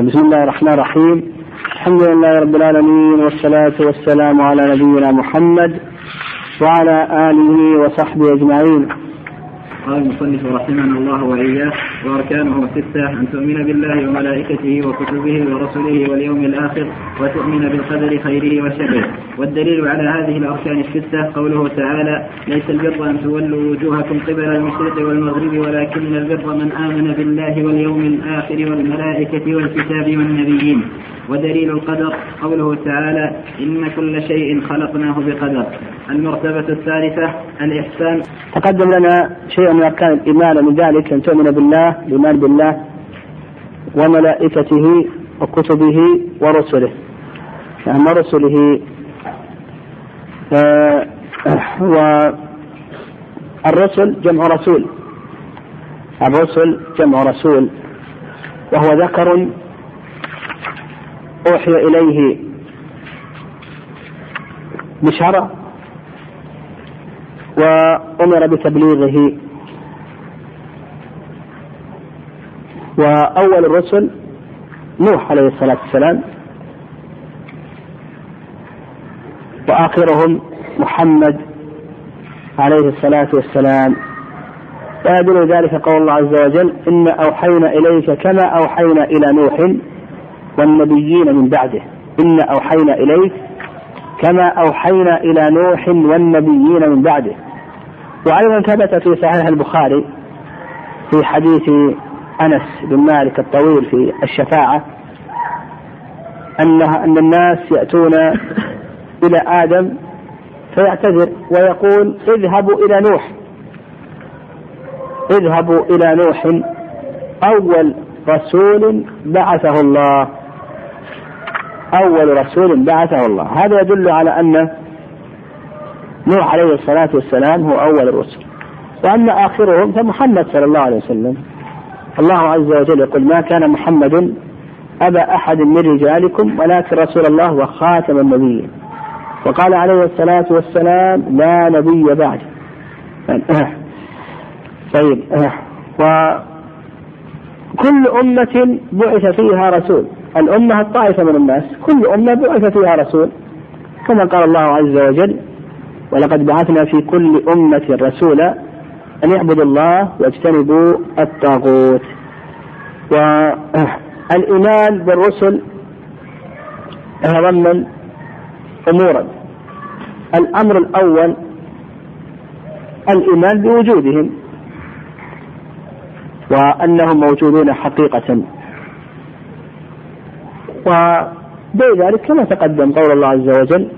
بسم الله الرحمن الرحيم. الحمد لله رب العالمين والصلاة والسلام على نبينا محمد وعلى آله وصحبه أجمعين. قال المصنف رحمنا الله وإياه وأركانه سته أن تؤمن بالله وملائكته وكتبه ورسله واليوم الآخر وتؤمن بالقدر خيره وشره. والدليل على هذه الأركان الستة قوله تعالى ليس البر أن تولوا وجوهكم قبل المشرق والمغرب ولكن البر من آمن بالله واليوم الآخر والملائكة والكتاب والنبيين. ودليل القدر قوله تعالى إن كل شيء خلقناه بقدر. المرتبة الثالثة الإحسان. تقدم لنا شيء من أركان الإيمان من ذلك أن تؤمن بالله الإيمان بالله وملائكته وكتبه ورسله. يعني رسله آه والرسل جمع رسول. الرسل جمع رسول. وهو ذكر أوحي إليه بشرع وأمر بتبليغه. وأول الرسل نوح عليه الصلاة والسلام. وآخرهم محمد عليه الصلاة والسلام. ويدل ذلك قول الله عز وجل إن أوحينا إليك كما أوحينا إلى نوح والنبيين من بعده. إن أوحينا إليك كما أوحينا إلى نوح والنبيين من بعده. وأيضا ثبت في صحيح البخاري في حديث أنس بن مالك الطويل في الشفاعة أنها أن الناس يأتون إلى آدم فيعتذر ويقول اذهبوا إلى نوح. اذهبوا إلى نوح. أول رسول بعثه الله. أول رسول بعثه الله. هذا يدل على أن نوح عليه الصلاة والسلام هو أول الرسل وأما آخرهم فمحمد صلى الله عليه وسلم. الله عز وجل يقول ما كان محمد أبا أحد من رجالكم ولكن رسول الله وخاتم النبيين. وقال عليه الصلاة والسلام لا نبي بعد. طيب. وكل أمة بعث فيها رسول. الأمة الطائفة من الناس كل أمة بعث فيها رسول. كما قال الله عز وجل ولقد بعثنا في كل أمة رسولا أن يعبدوا الله واجتنبوا الطاغوت. والإيمان بالرسل يتضمن أمورا. الأمر الأول الإيمان بوجودهم وأنهم موجودون حقيقة. وبذلك كما تقدم قول الله عز وجل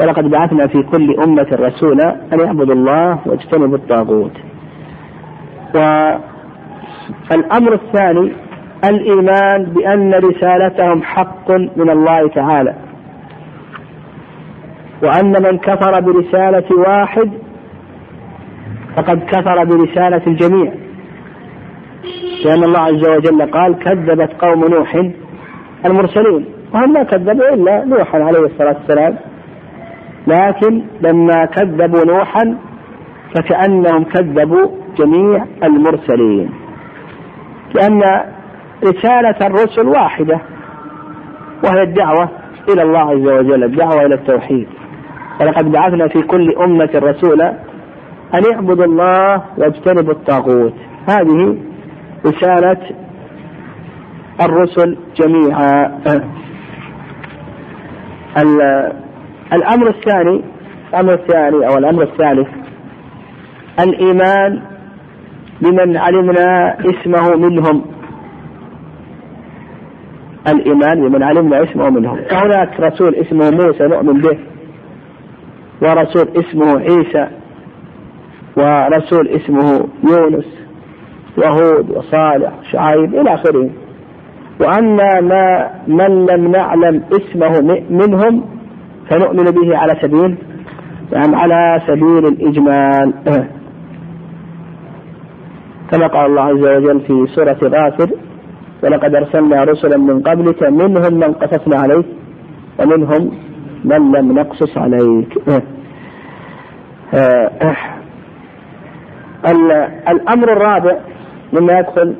ولقد بعثنا في كل أمة رسولا أن يعبدوا الله واجتنبوا الطاغوت. والأمر الثاني الإيمان بأن رسالتهم حق من الله تعالى وأن من كفر برسالة واحد فقد كفر برسالة الجميع لأن الله عز وجل قال كذبت قوم نوح المرسلين وهم ما كذبوا إلا نوحا عليه الصلاة والسلام لكن لما كذبوا نوحا فكأنهم كذبوا جميع المرسلين. لأن رسالة الرسل واحدة وهي الدعوة إلى الله عز وجل الدعوة إلى التوحيد. ولقد بعثنا في كل أمة رسولا أن يعبدوا الله واجتنبوا الطاغوت. هذه رسالة الرسل جميعا. الأمر الثاني الأمر الثاني أو الأمر الثالث الإيمان بمن علمنا اسمه منهم. الإيمان بمن علمنا اسمه منهم. فهناك رسول اسمه موسى نؤمن به ورسول اسمه عيسى ورسول اسمه يونس وهود وصالح شعيب إلى آخره. وأما ما من لم نعلم اسمه منهم فنؤمن به على سبيل يعني على سبيل الإجمال. كما قال الله عز وجل في سورة غافر ولقد أرسلنا رسلا من قبلك منهم من قصصنا عليك ومنهم من لم نقصص عليك. الأمر الرابع مما يدخل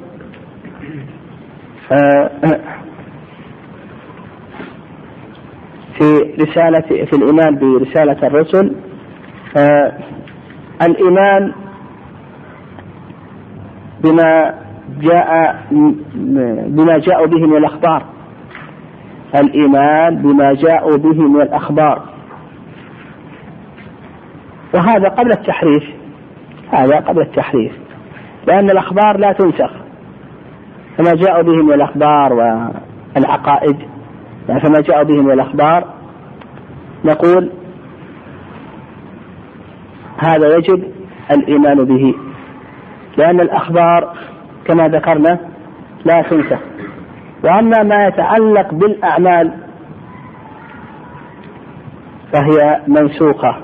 في رسالة في الإيمان برسالة الرسل آه الإيمان بما جاء بما جاءوا به من الأخبار. الإيمان بما جاءوا به من الأخبار. وهذا قبل التحريف. هذا قبل التحريف. لأن الأخبار لا تنسخ. فما جاءوا به من الأخبار والعقائد يعني فما جاءوا به من الأخبار نقول هذا يجب الإيمان به. لأن الأخبار كما ذكرنا لا تنسخ وأما ما يتعلق بالأعمال فهي منسوخة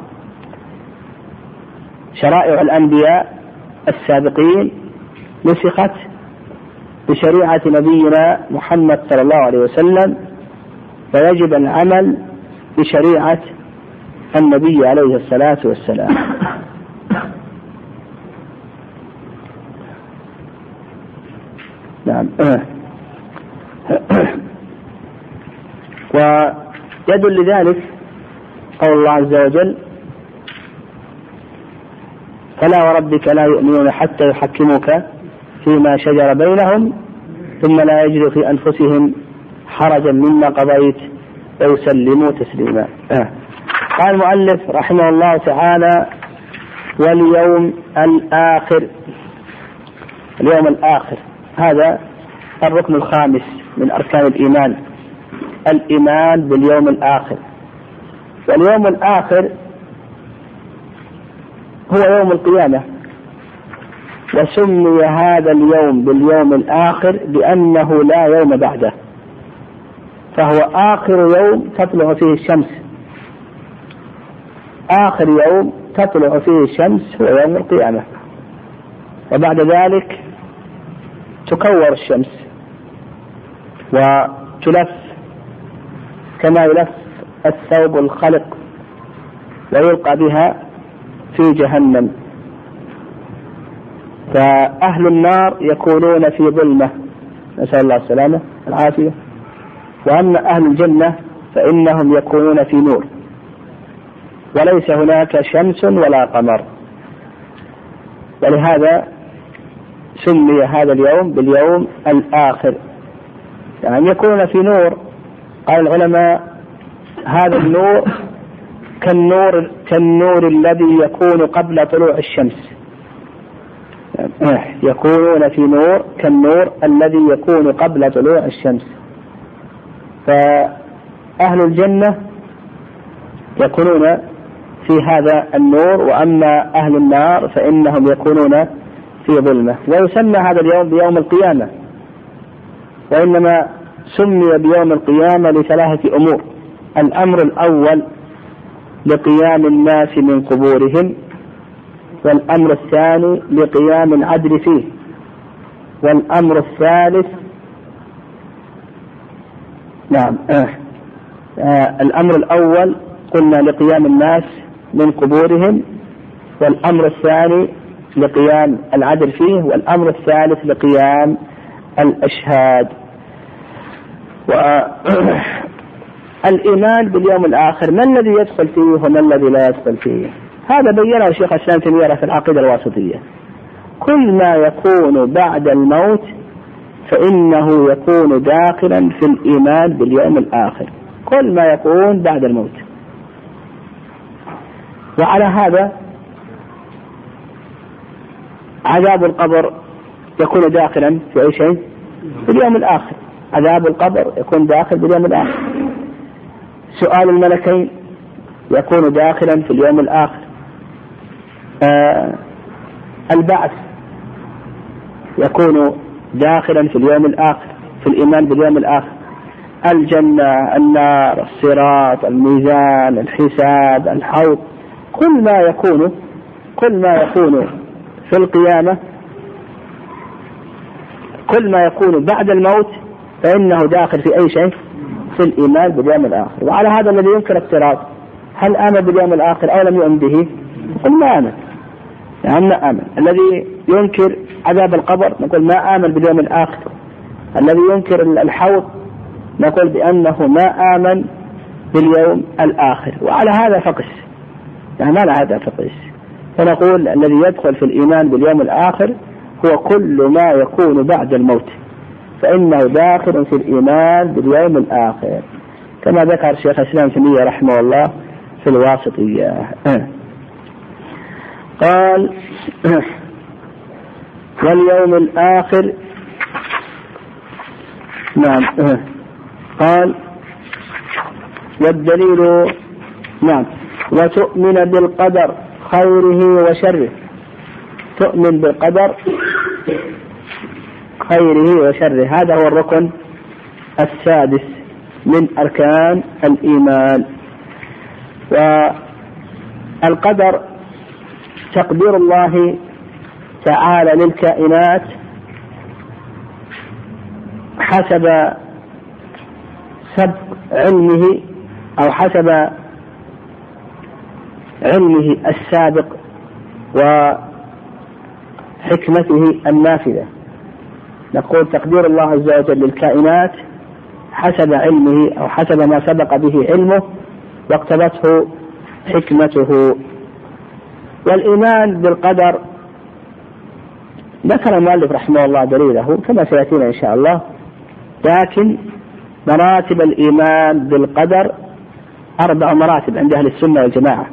شرائع الأنبياء السابقين نسخت بشريعة نبينا محمد صلى الله عليه وسلم فيجب العمل بشريعة النبي عليه الصلاة والسلام. نعم ويدل لذلك قول الله عز وجل فلا وربك لا يؤمنون حتى يحكموك فيما شجر بينهم ثم لا يجدوا في أنفسهم حرجا مما قضيت ويسلموا تسليما. قال المؤلف رحمه الله تعالى واليوم الآخر اليوم الآخر هذا الركن الخامس من أركان الإيمان. الإيمان باليوم الآخر. واليوم الآخر هو يوم القيامة. وسمي هذا اليوم باليوم الآخر لأنه لا يوم بعده. فهو آخر يوم تطلع فيه الشمس. آخر يوم تطلع فيه الشمس هو يوم القيامة. وبعد ذلك تكور الشمس وتلف كما يلف الثوب الخلق ويلقى بها في جهنم. فأهل النار يكونون في ظلمة. نسأل الله السلامة العافية وأما أهل الجنة فإنهم يكونون في نور. وليس هناك شمس ولا قمر. ولهذا سمي هذا اليوم باليوم الآخر. يعني يكونون في نور قال العلماء هذا النور كالنور كالنور الذي يكون قبل طلوع الشمس. يكونون في نور كالنور الذي يكون قبل طلوع الشمس. فأهل الجنة يكونون في هذا النور وأما أهل النار فإنهم يكونون في ظلمة ويسمى هذا اليوم بيوم القيامة وإنما سمي بيوم القيامة لثلاثة أمور الأمر الأول لقيام الناس من قبورهم والأمر الثاني لقيام العدل فيه والأمر الثالث نعم آه. آه. الأمر الأول قلنا لقيام الناس من قبورهم والأمر الثاني لقيام العدل فيه والأمر الثالث لقيام الأشهاد. الإيمان باليوم الآخر ما الذي يدخل فيه وما الذي لا يدخل فيه؟ هذا بينه الشيخ الإسلام تيمية في العقيدة الواسطية. كل ما يكون بعد الموت فإنه يكون داخلا في الإيمان باليوم الآخر. كل ما يكون بعد الموت. وعلى هذا عذاب القبر يكون داخلا في أي شيء؟ في اليوم الآخر. عذاب القبر يكون داخل في اليوم الآخر. سؤال الملكين يكون داخلا في اليوم الآخر. آه البعث يكون داخلا في اليوم الآخر في الإيمان باليوم الآخر. الجنة النار الصراط الميزان الحساب الحوض كل ما يكون كل ما يكون في القيامة كل ما يكون بعد الموت فإنه داخل في أي شيء؟ في الإيمان باليوم الآخر. وعلى هذا الذي ينكر الصراط هل آمن باليوم الآخر أو لم يؤمن به؟ نقول ما آمن. يعني ما آمن. الذي ينكر عذاب القبر نقول ما آمن باليوم الآخر. الذي ينكر الحوض نقول بأنه ما آمن باليوم الآخر. وعلى هذا فقس. يعني ما على هذا فقس. فنقول الذي يدخل في الإيمان باليوم الآخر هو كل ما يكون بعد الموت. فإنه داخل في الإيمان باليوم الآخر. كما ذكر شيخ الإسلام تيمية رحمه الله في الواسطية. قال واليوم الآخر نعم. قال والدليل نعم. وتؤمن بالقدر. خيره وشره. تؤمن بالقدر خيره وشره. هذا هو الركن السادس من أركان الإيمان. والقدر تقدير الله تعالى للكائنات حسب سبق علمه أو حسب علمه السابق وحكمته النافذة. نقول تقدير الله عز وجل للكائنات حسب علمه أو حسب ما سبق به علمه واقتضته حكمته. والإيمان بالقدر ذكر المؤلف رحمه الله دليله كما سيأتينا إن شاء الله لكن مراتب الإيمان بالقدر أربع مراتب عند أهل السنة والجماعة.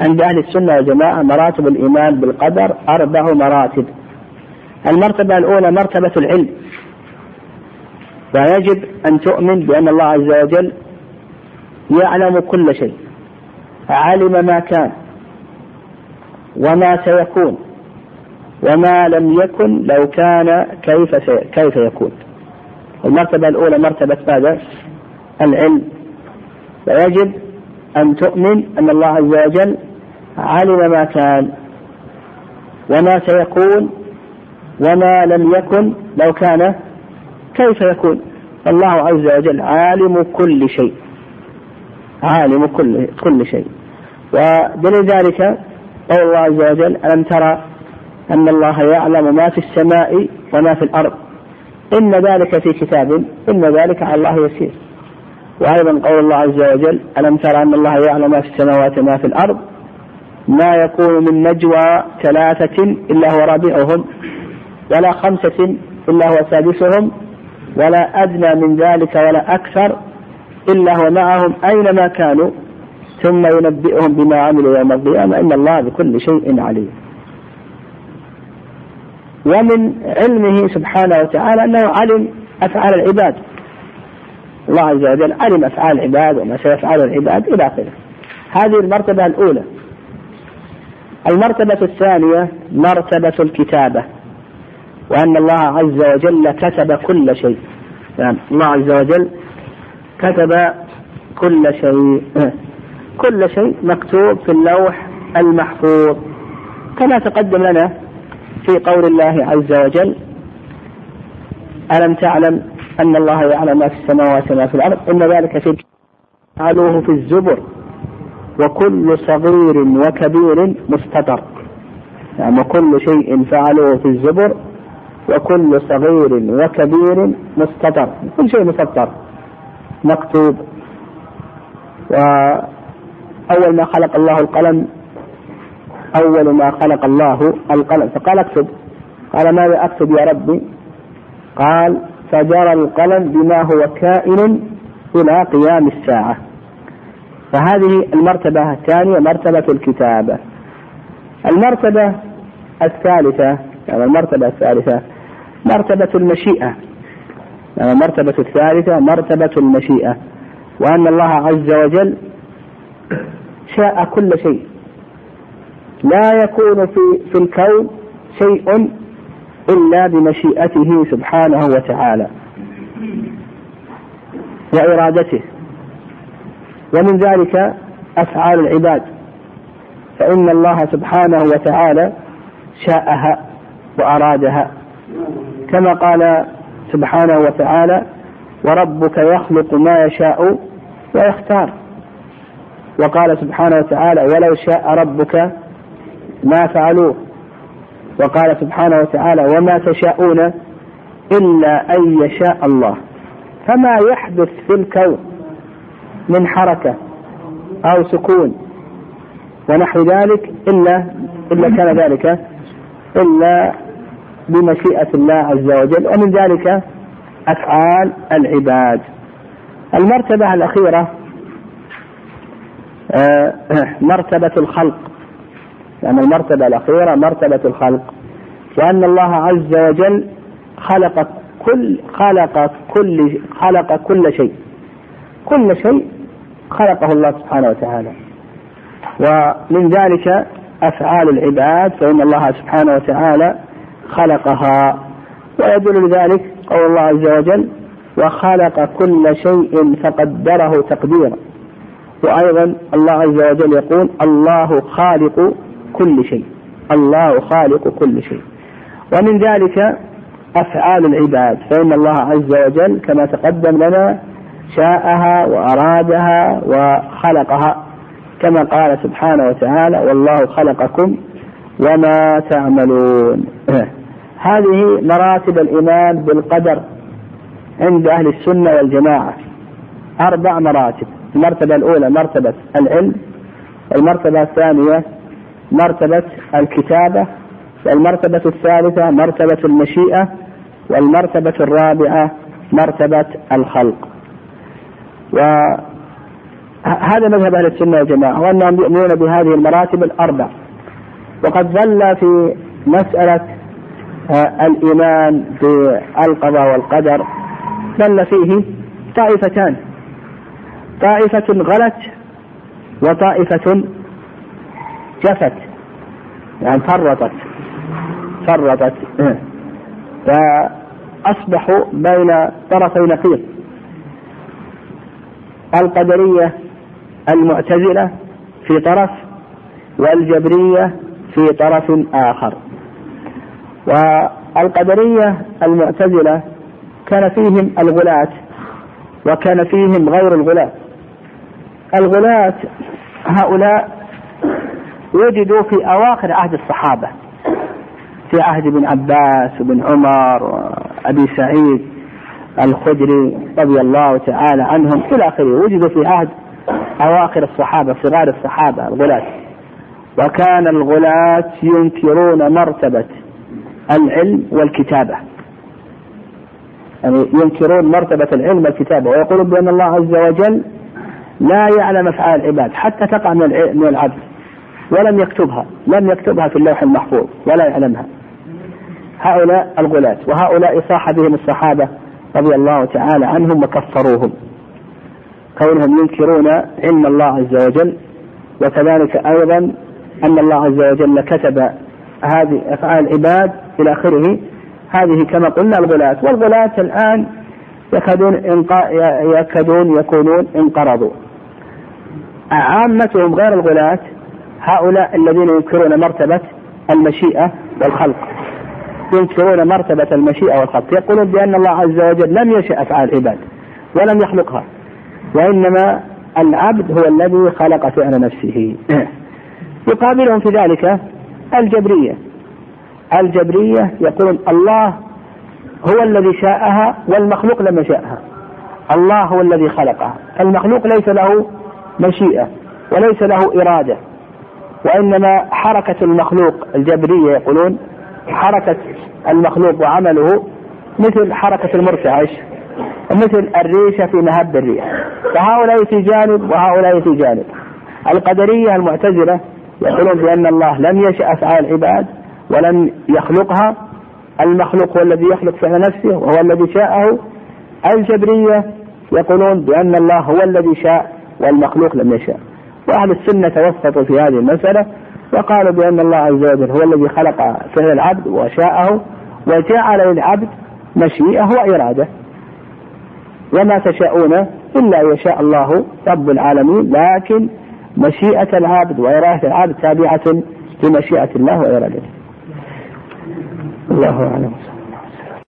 عند أهل السنة والجماعة مراتب الإيمان بالقدر أربع مراتب. المرتبة الأولى مرتبة العلم. ويجب أن تؤمن بأن الله عز وجل يعلم كل شيء علم ما كان وما سيكون وما لم يكن لو كان كيف كيف يكون. المرتبة الأولى مرتبة ماذا؟ العلم. ويجب أن تؤمن أن الله عز وجل علم ما كان وما سيكون وما لم يكن لو كان كيف يكون. الله عز وجل عالم كل شيء. عالم كل كل شيء. ودليل ذلك قول الله عز وجل ألم ترى أن الله يعلم ما في السماء وما في الأرض؟ إن ذلك في كتاب إن ذلك على الله يسير. وأيضا قول الله عز وجل ألم ترى أن الله يعلم ما في السماوات وما في الأرض؟ ما يكون من نجوى ثلاثة إلا هو رابعهم ولا خمسة إلا هو سادسهم ولا أدنى من ذلك ولا أكثر إلا هو معهم أينما كانوا ثم ينبئهم بما عملوا يوم القيامة. إن الله بكل شيء عليم. ومن علمه سبحانه وتعالى أنه علم أفعال العباد. الله عز وجل علم أفعال العباد وما سيفعله العباد إلى آخره. هذه المرتبة الأولى. المرتبة الثانية مرتبة الكتابة وأن الله عز وجل كتب كل شيء. يعني الله عز وجل كتب كل شيء. كل شيء مكتوب في اللوح المحفوظ. كما تقدم لنا في قول الله عز وجل ألم تعلم أن الله يعلم ما في السماوات وما في الأرض إن ذلك في فعلوه في الزبر وكل صغير وكبير مستطر. يعني وكل شيء فعلوه في الزبر وكل صغير وكبير مستطر. كل شيء مسطر مكتوب. وأول ما خلق الله القلم أول ما خلق الله القلم. فقال اكتب. قال ماذا أكتب يا ربي؟ قال فجرى القلم بما هو كائن إلى قيام الساعة. فهذه المرتبة الثانية مرتبة الكتابة. المرتبة الثالثة يعني المرتبة الثالثة مرتبة المشيئة. يعني المرتبة الثالثة مرتبة المشيئة. وأن الله عز وجل شاء كل شيء. لا يكون في في الكون شيء إلا بمشيئته سبحانه وتعالى وإرادته. ومن ذلك أفعال العباد. فإن الله سبحانه وتعالى شاءها وأرادها. كما قال سبحانه وتعالى وربك يخلق ما يشاء ويختار وقال سبحانه وتعالى ولو شاء ربك ما فعلوه وقال سبحانه وتعالى وما تشاءون إلا أن يشاء الله. فما يحدث في الكون من حركة أو سكون ونحو ذلك إلا إلا كان ذلك إلا بمشيئة الله عز وجل ومن ذلك أفعال العباد. المرتبة الأخيرة آه، مرتبة الخلق. يعني المرتبة الأخيرة مرتبة الخلق. وأن الله عز وجل خلق كل خلق كل خلق كل شيء. كل شيء خلقه الله سبحانه وتعالى. ومن ذلك أفعال العباد فإن الله سبحانه وتعالى خلقها. ويدل لذلك قول الله عز وجل وخلق كل شيء فقدره تقديرا. وأيضا الله عز وجل يقول الله خالق كل شيء. الله خالق كل شيء. ومن ذلك أفعال العباد. فإن الله عز وجل كما تقدم لنا شاءها وأرادها وخلقها. كما قال سبحانه وتعالى والله خلقكم وما تعملون. هذه مراتب الإيمان بالقدر عند أهل السنة والجماعة. أربع مراتب. المرتبة الأولى مرتبة العلم المرتبة الثانية مرتبة الكتابة والمرتبة الثالثة مرتبة المشيئة والمرتبة الرابعة مرتبة الخلق. وهذا مذهب أهل السنة والجماعة وأنهم يؤمنون بهذه المراتب الأربع. وقد ظل في مسألة آه، الإيمان بالقضاء والقدر ظل فيه طائفتان. طائفة غلت وطائفة جفت يعني فرطت فرطت. فأصبحوا بين طرفي نقيض. القدرية المعتزلة في طرف والجبرية في طرف آخر. والقدرية المعتزلة كان فيهم الغلاة وكان فيهم غير الغلاة. الغلاة هؤلاء وجدوا في أواخر عهد الصحابة. في عهد ابن عباس وابن عمر وأبي سعيد الخدري رضي الله تعالى عنهم إلى آخره. وجدوا في عهد أواخر الصحابة صغار الصحابة الغلاة. وكان الغلاة ينكرون مرتبة العلم والكتابة. يعني ينكرون مرتبة العلم والكتابة. ويقولون بأن الله عز وجل لا يعلم أفعال العباد. حتى تقع من العبد ولم يكتبها لم يكتبها في اللوح المحفوظ ولا يعلمها. هؤلاء الغلاة وهؤلاء صاح بهم الصحابة رضي الله تعالى عنهم وكفروهم. كونهم ينكرون علم الله عز وجل وكذلك أيضا أن الله عز وجل كتب هذه أفعال العباد إلى آخره. هذه كما قلنا الغلاة والغلاة الآن يكادون يكادون يكونون انقرضوا. عامتهم غير الغلاة هؤلاء الذين ينكرون مرتبة المشيئة والخلق. ينكرون مرتبة المشيئة والخلق. يقولون بأن الله عز وجل لم يشأ أفعال العباد ولم يخلقها. وإنما العبد هو الذي خلق فعل نفسه. يقابلهم في ذلك الجبرية. الجبرية يقولون الله هو الذي شاءها والمخلوق لم يشاءها. الله هو الذي خلقها. المخلوق ليس له مشيئة وليس له إرادة. وإنما حركة المخلوق الجبرية يقولون حركة المخلوق وعمله مثل حركة المرسع مثل الريشة في مهب الريح. فهؤلاء في جانب وهؤلاء في جانب. القدرية المعتزلة يقولون بأن الله لم يشأ أفعال العباد ولم يخلقها. المخلوق هو الذي يخلق فعل نفسه وهو الذي شاءه. الجبرية يقولون بأن الله هو الذي شاء والمخلوق لم يشاء. وأهل السنة توسطوا في هذه المسألة وقالوا بأن الله عز وجل هو الذي خلق فعل العبد وشاءه وجعل للعبد مشيئة وإرادة. وما تشاءون إلا أن يشاء الله رب العالمين لكن مشيئة العبد وإرادة العبد تابعة لمشيئة الله وإرادته. الله أعلم.